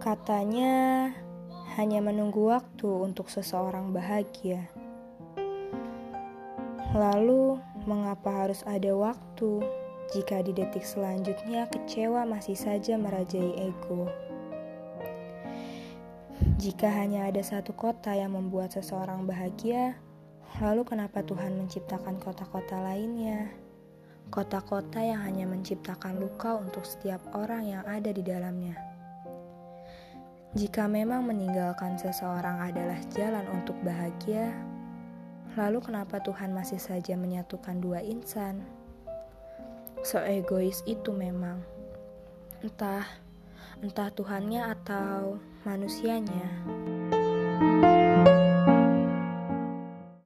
Katanya hanya menunggu waktu untuk seseorang bahagia. Lalu, mengapa harus ada waktu jika di detik selanjutnya kecewa masih saja merajai ego? Jika hanya ada satu kota yang membuat seseorang bahagia, lalu kenapa Tuhan menciptakan kota-kota lainnya? Kota-kota yang hanya menciptakan luka untuk setiap orang yang ada di dalamnya. Jika memang meninggalkan seseorang adalah jalan untuk bahagia, lalu kenapa Tuhan masih saja menyatukan dua insan? So egois itu memang. Entah, entah Tuhannya atau manusianya.